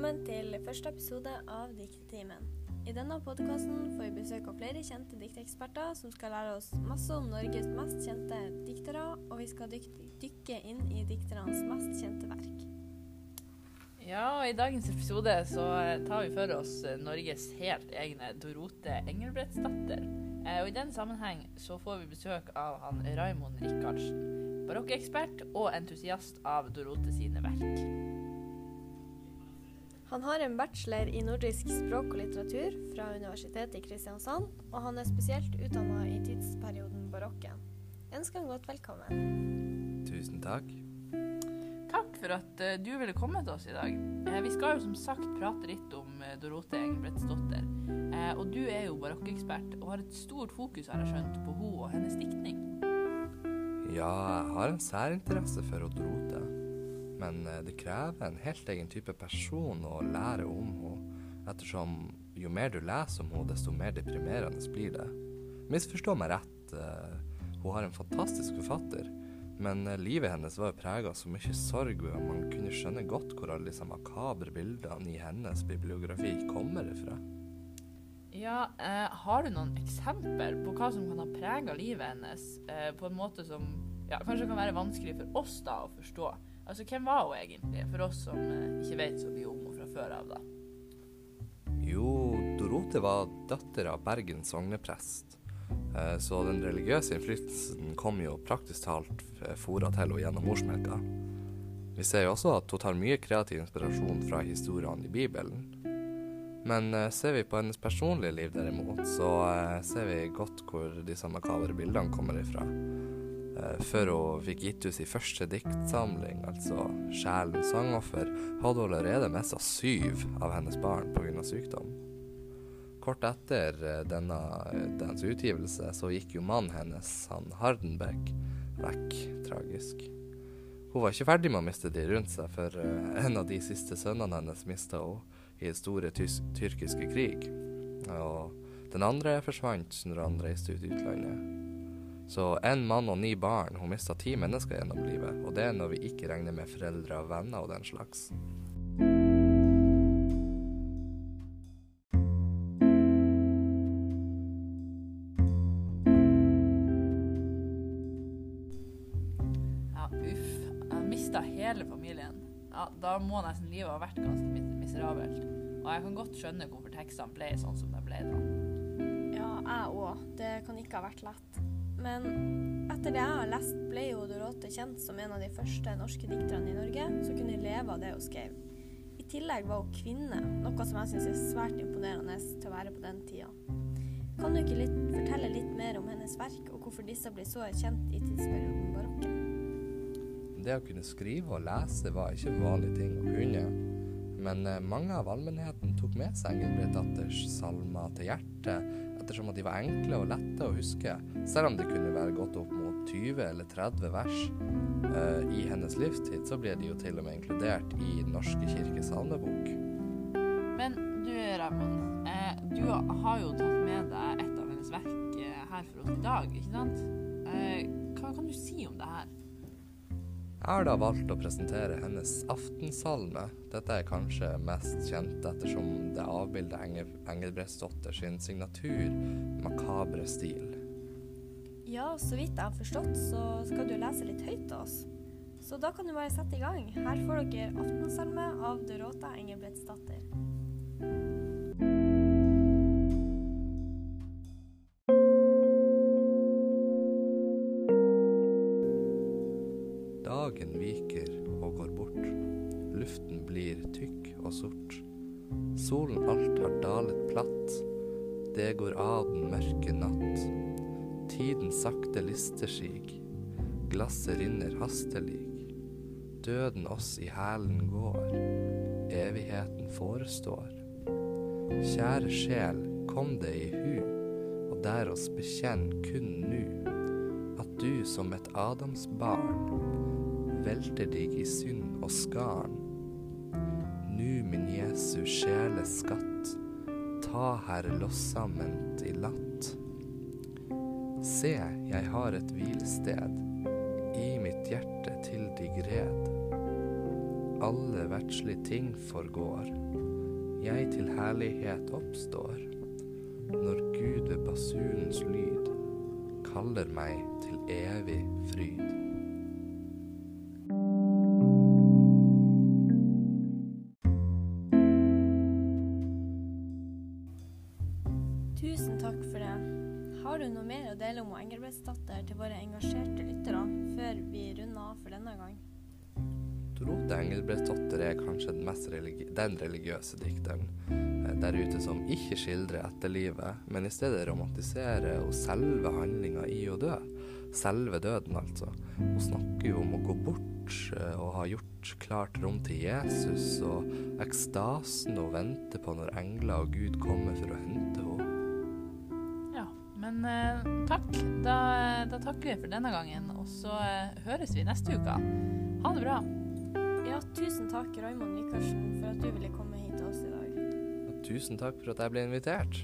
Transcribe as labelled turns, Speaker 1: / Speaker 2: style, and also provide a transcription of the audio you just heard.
Speaker 1: til første episode av Diktetimen. I denne podkasten får vi besøk av flere kjente dikteeksperter som skal lære oss masse om Norges mest kjente diktere, og vi skal dyk dykke inn i dikternes mest kjente verk.
Speaker 2: Ja, og I dagens episode så eh, tar vi for oss eh, Norges helt egne Dorote Engelbrektsdatter. Eh, og I den sammenheng så får vi besøk av han Raymond Rikardsen, barokkekspert og entusiast av Dorote sine verk.
Speaker 1: Han har en bachelor i nordisk språk og litteratur fra Universitetet i Kristiansand, og han er spesielt utdanna i tidsperioden barokken. Ønsker han godt velkommen.
Speaker 3: Tusen takk.
Speaker 2: Takk for at uh, du ville komme til oss i dag. Uh, vi skal jo som sagt prate litt om uh, Dorote Engelbrektsdotter. og du er jo barokkekspert og har et stort fokus har jeg skjønt, på henne og hennes diktning.
Speaker 3: Ja, jeg har en særinteresse for Dorote. Men det krever en helt egen type person å lære om henne, ettersom jo mer du leser om henne, desto mer deprimerende blir det. Misforstå meg rett, hun har en fantastisk forfatter, men livet hennes var prega av så mye sorg, og man kunne skjønne godt hvor alle disse makabre bildene i hennes bibliografi kommer ifra.
Speaker 2: Ja, eh, har du noen eksempler på hva som kan ha prega livet hennes eh, på en måte som ja, kanskje kan være vanskelig for oss da å forstå? Altså, Hvem var hun egentlig, for oss som eh, ikke vet så mye om henne fra før av? da?
Speaker 3: Jo, Dorote var datter av Bergen sogneprest. Eh, så den religiøse innflytelsen kom jo praktisk talt fora til henne gjennom morsmelka. Vi ser jo også at hun tar mye kreativ inspirasjon fra historiene i Bibelen. Men eh, ser vi på hennes personlige liv derimot, så ser vi godt hvor disse makabre bildene kommer ifra. Eh, før hun fikk gitt ut sin første diktsamling, altså 'Sjelens sangoffer', hadde hun allerede mista syv av hennes barn pga. sykdom. Kort etter eh, denne, dens utgivelse så gikk jo mannen hennes, han Hardenbeck, vekk tragisk. Hun var ikke ferdig med å miste de rundt seg, for eh, en av de siste sønnene hennes mista hun i den store tyrkiske krig. Og den andre forsvant når han reiste ut i utlandet. Så en mann og ni barn. Hun mista ti mennesker gjennom livet. Og det er når vi ikke regner med foreldre og venner og den slags.
Speaker 2: Ja, uff. Jeg mista hele familien. Ja, da må nesten livet ha vært ganske miserabelt. Og jeg kan godt skjønne hvorfor tekstene ble sånn som de ble da.
Speaker 1: Ja, jeg òg. Det kan ikke ha vært lett. Men etter det jeg har lest, ble jo Dorote kjent som en av de første norske dikterne i Norge som kunne leve av det hun skrev. I tillegg var hun kvinne, noe som jeg syns er svært imponerende til å være på den tida. Kan du ikke litt, fortelle litt mer om hennes verk, og hvorfor disse ble så kjent i tidsperioden barokken?
Speaker 3: Det å kunne skrive og lese var ikke vanlige ting å kunne. Men eh, mange av allmennheten tok med seg Engelbrekt Datters salmer til hjertet ettersom at de var enkle og lette å huske, selv om det kunne være gått opp mot 20 eller 30 vers. Uh, I hennes livstid så ble de jo til og med inkludert i Den norske kirkes salmebok.
Speaker 2: Men du Raymond, eh, du har jo tatt med deg et av hennes verk eh, her for oss i dag, ikke sant? Eh, hva kan du si om det her?
Speaker 3: Jeg har da valgt å presentere hennes aftensalme. Dette er kanskje mest kjent ettersom det avbilder Engel Engelbrektsdotter sin signatur makabre stil.
Speaker 1: Ja, så vidt jeg har forstått, så skal du lese litt høyt til oss. Så da kan du bare sette i gang. Her får dere aftensalme av Dorota Engelbrektsdatter.
Speaker 3: Dagen viker og går bort. Luften blir tykk og sort. Solen alt har dalet platt. Det går av den mørke natt. Tiden sakte lister sig. Glasset rinner hastelig. Døden oss i hælen går. Evigheten forestår. Kjære sjel, kom det i hu, og der oss bekjenn kun nu, at du som et Adamsbarn velter deg i synd og skarn. Nu, min Jesu sjeles skatt, ta Herre lossament i latt. Se, jeg har et hvilested, i mitt hjerte til dig red. Alle verdslige ting forgår, jeg til herlighet oppstår, når Gud ved basunens lyd kaller meg til evig fryd.
Speaker 1: Har du noe mer å dele om Engelbrektsdatter til våre engasjerte lyttere før vi runder av for denne gang?
Speaker 3: Dorote Engelbrektsdatter er kanskje den, religi den religiøse dikteren eh, der ute som ikke skildrer etterlivet, men i stedet romantiserer og selve handlinga i å dø. Selve døden, altså. Hun snakker jo om å gå bort eh, og ha gjort klart rom til Jesus, og ekstasen hun venter på når engler og Gud kommer for å hente henne.
Speaker 2: Men eh, takk. Da, da takker vi for denne gangen, og så eh, høres vi neste uke. Ha det bra.
Speaker 1: Ja, tusen takk, Raymond Vikarsen, for at du ville komme hit til oss i dag.
Speaker 3: Tusen takk for at jeg ble invitert.